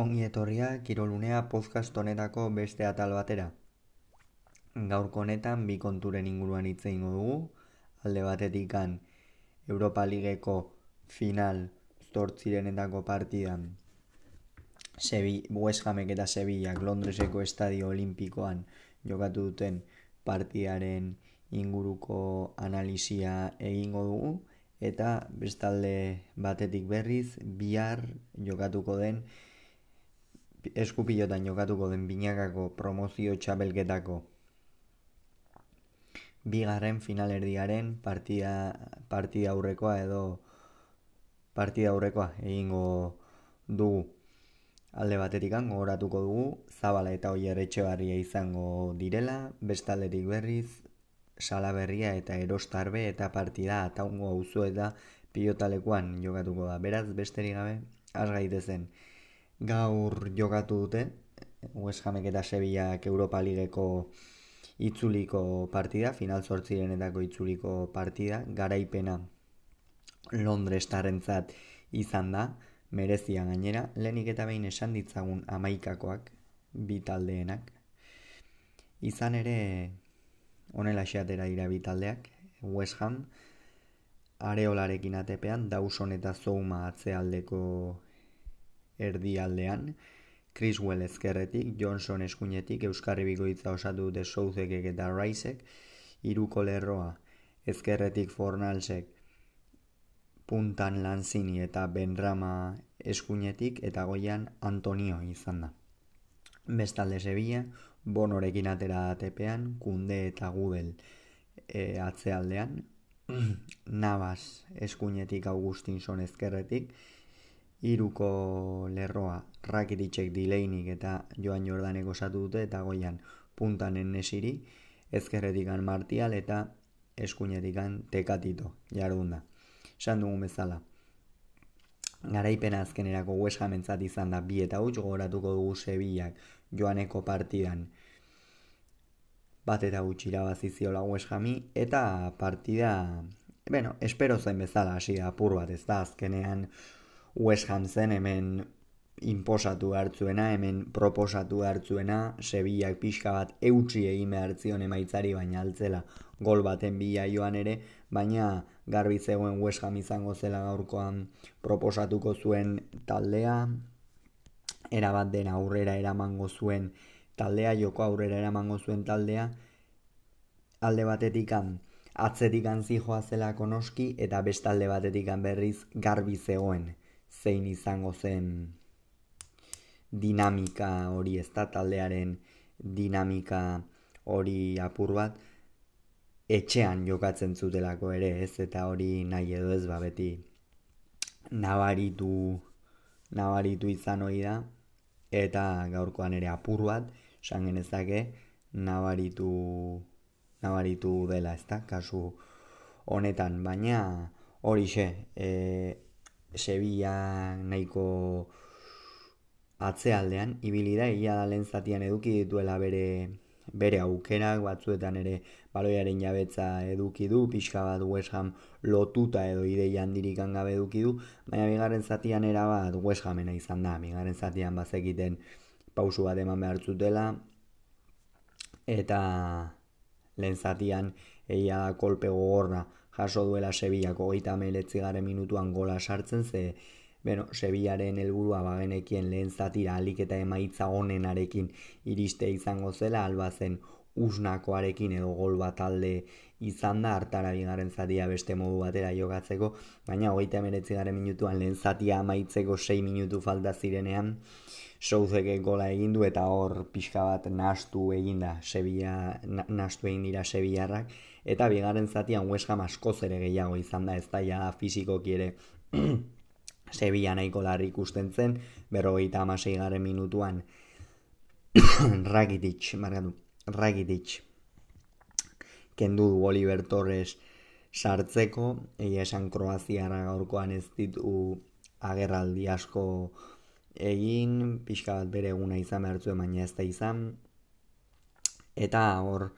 Ongi etorria kirolunea podcast honetako beste atal batera. Gaurko honetan bi konturen inguruan hitz eingo dugu. Alde batetik kan Europa Ligeko final zortzirenetako partidan Sebi, West Hamek eta Sevillak Londreseko estadio olimpikoan jokatu duten partiaren inguruko analisia egingo dugu eta bestalde batetik berriz bihar jokatuko den eskupilotan jokatuko den binakako promozio txabelketako bigarren finalerdiaren partida, partida aurrekoa edo partida aurrekoa egingo dugu. Alde batetik gogoratuko dugu zabala eta oier etxe izango direla bestaldetik berriz salaberria eta erostarbe eta partida ataungo auzo eta pilotalekuan jokatuko da. Beraz besterik gabe az gaitezen gaur jokatu dute West Hamek eta Sevillak Europa Ligeko itzuliko partida, final zortzirenetako itzuliko partida, garaipena Londres tarrentzat izan da, merezia gainera, lehenik eta behin esan ditzagun amaikakoak, bitaldeenak. Izan ere, onela xeatera dira bitaldeak, West Ham, areolarekin atepean, Dawson eta Zouma atzealdeko erdialdean, Criswell ezkerretik, Johnson eskuinetik, Euskarri Bikoitza osatu dute Souzekek eta Raisek, iruko lerroa, ezkerretik Fornalsek, puntan Lanzini eta Benrama eskuinetik, eta goian Antonio izan da. Bestalde Sevilla, bonorekin atera datepean, kunde eta gudel e, atzealdean, Navas eskuinetik Augustinson ezkerretik, iruko lerroa Rakititzek dileinik eta Joan Jordanek osatu dute eta goian puntanen nesiri, ezkerretikan martial eta eskuinetikan tekatito jardunda. Esan dugun bezala. Garaipena azkenerako West Hamentzat izan da bi eta huts gogoratuko dugu Sevillak joaneko partidan bat eta huts irabaziziola West Hami eta partida, bueno, espero zen bezala hasi apur bat ez da azkenean West Ham zen hemen imposatu hartzuena, hemen proposatu hartzuena, Sevillak pixka bat eutxi egin behar zion emaitzari, baina altzela gol baten bila joan ere, baina garbi zegoen West Ham izango zela gaurkoan proposatuko zuen taldea, erabat den aurrera eramango zuen taldea, joko aurrera eramango zuen taldea, alde batetikan atzetikan zijoa zela konoski, eta bestalde batetikan berriz garbi zegoen zein izango zen dinamika hori ez da taldearen dinamika hori apur bat etxean jokatzen zutelako ere ez? Eta hori nahi edo ez ba beti nabaritu nabaritu izan hori da. Eta gaurkoan ere apur bat esan genezake nabaritu nabaritu dela ez da kasu honetan. Baina hori xe e, Sevilla nahiko atzealdean ibili da ia da lehen zatian eduki dituela bere bere aukerak batzuetan ere baloiaren jabetza eduki du pixka bat West Ham lotuta edo idei handirik gabe eduki du baina bigarren zatian era bat West Hamena izan da bigarren zatian bazekiten pausu bat eman behar zutela eta lehen zatian eia da kolpe gogorra jaso duela Sevillako goita meletzi garen minutuan gola sartzen ze bueno, Sevillaren helburua bagenekien lehen zatira alik eta emaitza honenarekin iriste izango zela albazen usnakoarekin edo gol bat alde izan da hartara bigaren zatia beste modu batera jogatzeko, baina hogeita emeretzi garen minutuan lehen zatia amaitzeko 6 minutu falta zirenean souzeke gola egin du eta hor pixka bat nastu egin da Sevilla, nastu egin dira Sevillarrak eta bigarren zatian West Ham askoz ere gehiago izan da ez da ja fizikoki ere Sevilla nahiko larri ikusten zen. Berrogeita amasei garen minutuan Rakitic margatu Rakitic kendu du Oliver Torres sartzeko. Egia esan Kroaziara gaurkoan ez ditu agerraldi asko egin. Pixka bat bere eguna izan behartzu baina ez da izan. Eta hor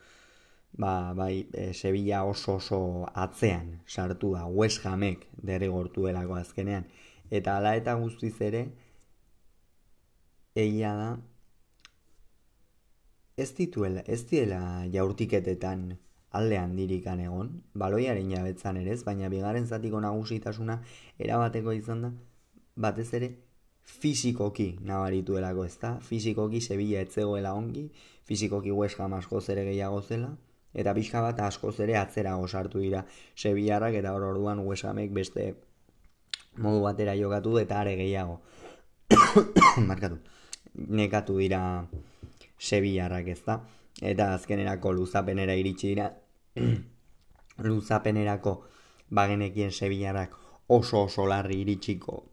ba, bai, e, Sevilla oso oso atzean sartu da, West Hamek derrigortu delako azkenean. Eta ala eta guztiz ere, egia da, ez dituela, ez diela jaurtiketetan aldean dirikan egon, baloiaren jabetzan ere ez, baina bigarren zatiko nagusitasuna erabateko izan da, batez ere, fizikoki nabarituelako ez da, fizikoki Sevilla etzegoela ongi, fizikoki West Ham askoz ere gehiago zela, eta pixka bat askoz ere atzera sartu dira Sevillarrak eta hor orduan West Hamek beste modu batera jokatu eta are gehiago. Markatu. Nekatu dira Sevillarrak ez da. Eta azkenerako luzapenera iritsi dira. luzapenerako bagenekien Sevillarrak oso oso larri iritsiko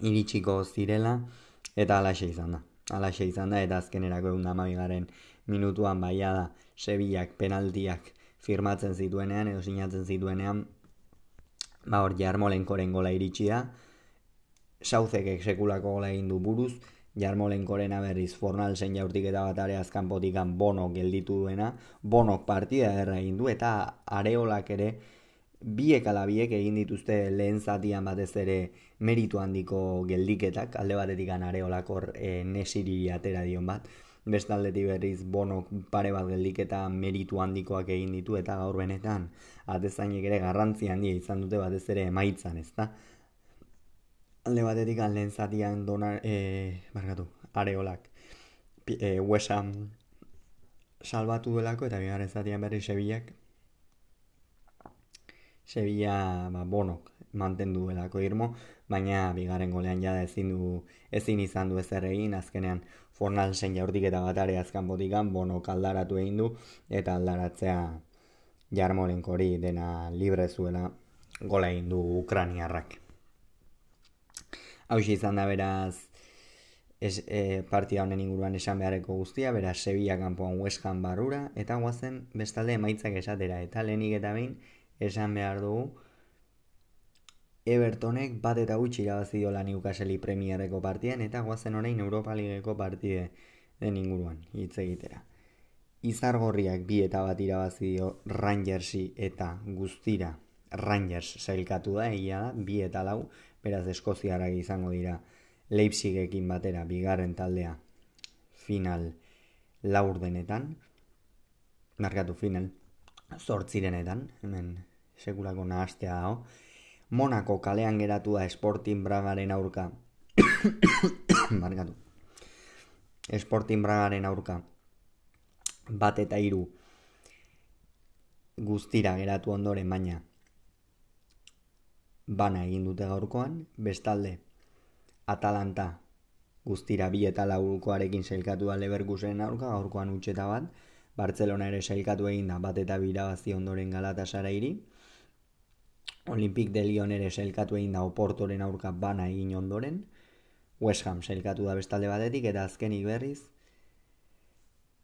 iritsiko zirela. Eta alaxe izan da. Alaxe izan da eta azkenerako egun damabigaren minutuan baia da Sevillak penaltiak firmatzen zituenean edo sinatzen zituenean ba hor jarmolenkoren gola iritsi da. Sauzekek sekulako gola egin du buruz. Jarmolenkorena berriz Fornalsen jaurtik eta bat are azkan potikan bono gelditu duena, bonok partida erra egin du eta areolak ere biek ala biek egin dituzte lehen zatian batez ere meritu handiko geldiketak, alde batetik areolak hor e, nesiri atera dion bat, bestaldetik berriz bonok pare bat geldiketa meritu handikoak egin ditu eta gaur benetan atezainek ere garrantzi handia izan dute batez ere emaitzan, ezta? alde batetik lehen zatian donar, e, barkatu, areolak e, uesan salbatu duelako eta bigarren zatian berri Sevillak Sevilla ba, bonok mantendu duelako irmo, baina bigarren golean jada ezin du ezin izan du ezer egin, azkenean Fornalsen jaurtik eta batare azkan botikan bonok aldaratu egin du eta aldaratzea jarmolenkori dena libre zuela gola egin du Ukraniarrak. Hau izan da beraz es, e, partida honen inguruan esan beharreko guztia, beraz Sevilla kanpoan West Ham barrura, eta guazen bestalde emaitzak esatera, eta lehenik eta behin esan behar dugu Evertonek bat eta gutxi irabazi diola Newcastle Premierreko partian, eta guazen orain Europa Ligeko partide den inguruan, hitz egitera. Izargorriak bi eta bat irabazi dio Rangersi eta guztira Rangers sailkatu da, egia da, bi eta lau, beraz Eskoziarak izango dira Leipzigekin batera bigarren taldea final laurdenetan markatu final zortzirenetan hemen sekulako nahastea dago Monako kalean geratu da Sporting Bragaren aurka. Markatu Sporting Bragaren aurka. Bat eta hiru. Guztira geratu ondoren baina bana egin dute gaurkoan, bestalde Atalanta guztira bi eta laukoarekin sailkatu da Leverkusen aurka, gaurkoan utxeta bat, Barcelona ere sailkatu egin da bat eta birabazi ondoren Galatasara iri, Olimpik de Lyon ere sailkatu egin da Oportoren aurka bana egin ondoren, West Ham sailkatu da bestalde batetik, eta azkenik berriz,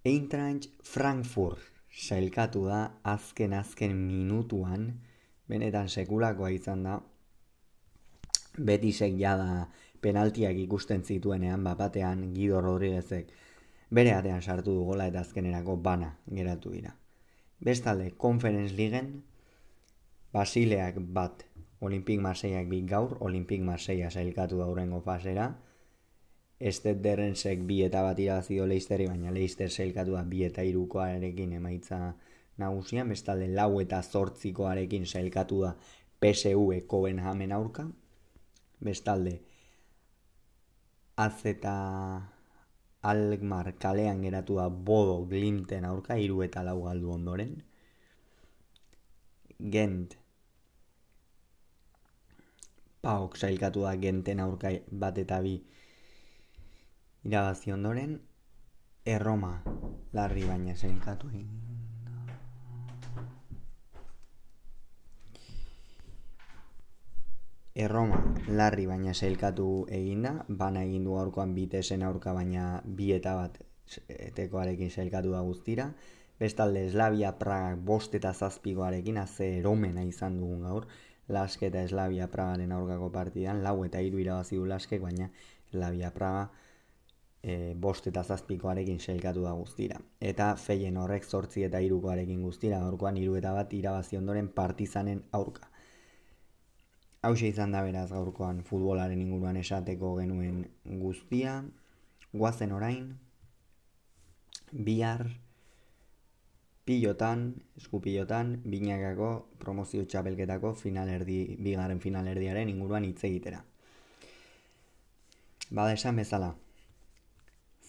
Eintracht Frankfurt sailkatu da azken azken minutuan, benetan sekulakoa izan da, betisek jada penaltiak ikusten zituenean bapatean Guido Rodriguezek bere atean sartu du gola eta azkenerako bana geratu dira. Bestalde, Conference Leagueen Basileak bat Olimpik Marseiak bi gaur, Olimpik Marseilla sailkatu daurengo fasera, Estet derrensek bi eta bat irabazi leisteri, baina leister sailkatu da bi eta irukoarekin emaitza nagusian, bestalde lau eta zortzikoarekin sailkatu da PSU e Copenhagen aurka, bestalde az eta algmar kalean geratu da bodo glimten aurka hiru eta lau galdu ondoren gent. Paok sailkatu da genten aurka bat eta bi. Irabazi ondoren erroma larri baina sailkatu Erroma larri baina sailkatu eginda, bana egin du gaurkoan bitesen aurka baina bi eta bat etekoarekin sailkatu da guztira. Bestalde Eslavia Praga bost eta zazpikoarekin aze eromena izan dugun gaur. Laske eta Eslavia Pragaren aurkako partidan, lau eta hiru irabazi du Laskek, baina Eslavia Praga e, bost eta zazpikoarekin sailkatu da guztira. Eta feien horrek zortzi eta irukoarekin guztira, gaurkoan hiru eta bat irabazi ondoren partizanen aurka. Hau izan da beraz gaurkoan futbolaren inguruan esateko genuen guztia. guazen orain, bihar, pilotan, eskupilotan, binakako promozio txapelketako finalerdi, bigaren finalerdiaren inguruan hitz egitera. Bada esan bezala,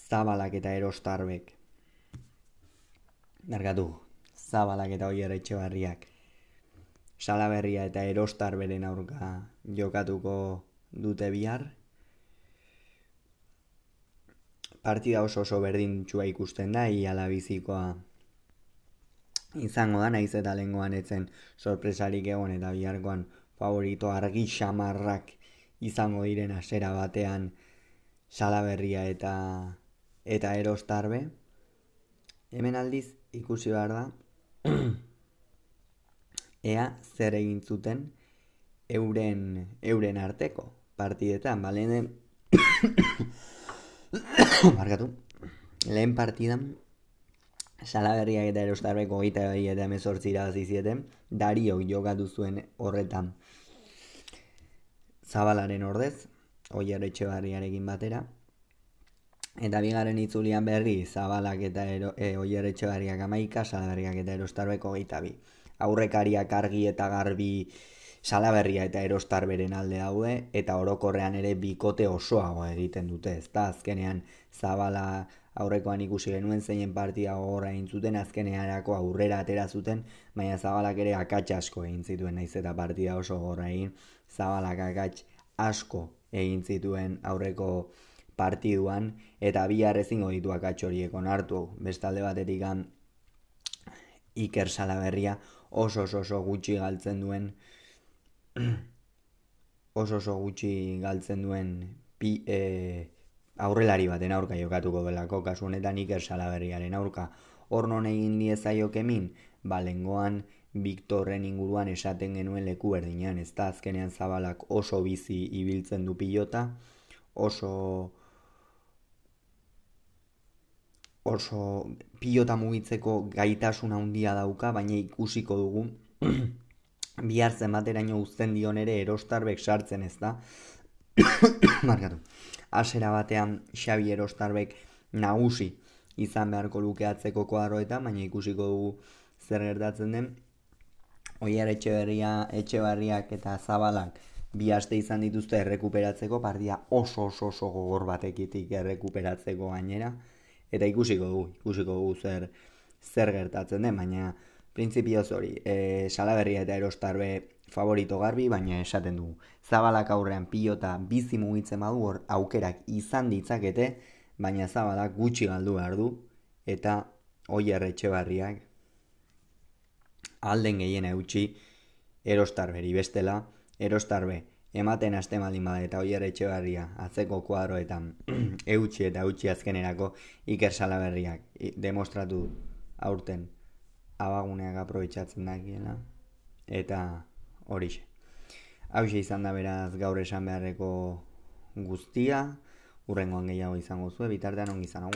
zabalak eta erostarbek, Dargatu, zabalak eta oier etxe salaberria eta erostarberen aurka jokatuko dute bihar, partida oso oso berdin txua ikusten da, iala bizikoa izango da, naiz eta lengoan etzen sorpresarik egon eta biharkoan favorito argi xamarrak izango diren asera batean salaberria eta eta erostarbe. Hemen aldiz ikusi behar da ea zer egin zuten euren, euren arteko partidetan, balenen Markatu. Lehen partidan, salaberriak eta erostarbeko gita eta emezortzi irabazi Dario jokatu zuen horretan zabalaren ordez, oier etxe barriarekin batera. Eta bigarren itzulian berri, zabalak eta ero, e, oier etxe barriak amaika, salaberriak eta erostarbeko gita bi. Aurrekariak argi eta garbi salaberria eta erostarberen alde daude eta orokorrean ere bikote osoago egiten dute, ezta azkenean zabala aurrekoan ikusi genuen zeinen partia gogorra egin azkenearako aurrera atera zuten, baina zabalak ere akats asko egin zituen naiz eta partida oso gogorra egin, zabalak akats asko egin zituen aurreko partiduan eta bihar ezingo ditu akats horiek onartu, bestalde batetik Iker Salaberria oso oso, oso gutxi galtzen duen oso oso gutxi galtzen duen pi, e, aurrelari baten aurka jokatuko belako, kasu honetan Iker Salaberriaren aurka. Hor non egin diezaio kemin, ba, lengoan Viktorren inguruan esaten genuen leku berdinean, ez da azkenean zabalak oso bizi ibiltzen du pilota, oso oso pilota mugitzeko gaitasuna handia dauka, baina ikusiko dugu. Bihar zenbateraino uzten dion ere erostarbek sartzen ez da. Markatu. Asera batean Xabi erostarbek nagusi izan beharko lukeatzeko koadroeta, baina ikusiko dugu zer gertatzen den. Oiar etxe berria, etxe barriak eta zabalak bi aste izan dituzte errekuperatzeko, partia oso oso oso gogor batekitik errekuperatzeko gainera. Eta ikusiko dugu, ikusiko dugu zer, zer gertatzen den, baina printzipioz hori, e, salaberria eta erostarbe favorito garbi, baina esaten du. Zabalak aurrean pilota bizi mugitzen badu hor aukerak izan ditzakete, baina zabalak gutxi galdu behar du, eta oi erretxe barriak alden gehien eutxi erostarberi bestela, erostarbe ematen aste maldin bada eta oi erretxe barria atzeko kuadroetan eutxi eta eutxi azkenerako iker salaberriak demostratu aurten abaguneak aprobetsatzen dakiela eta horixe. Hau izan da beraz gaur esan beharreko guztia, urrengoan gehiago izango zuen, bitartean ongi izan.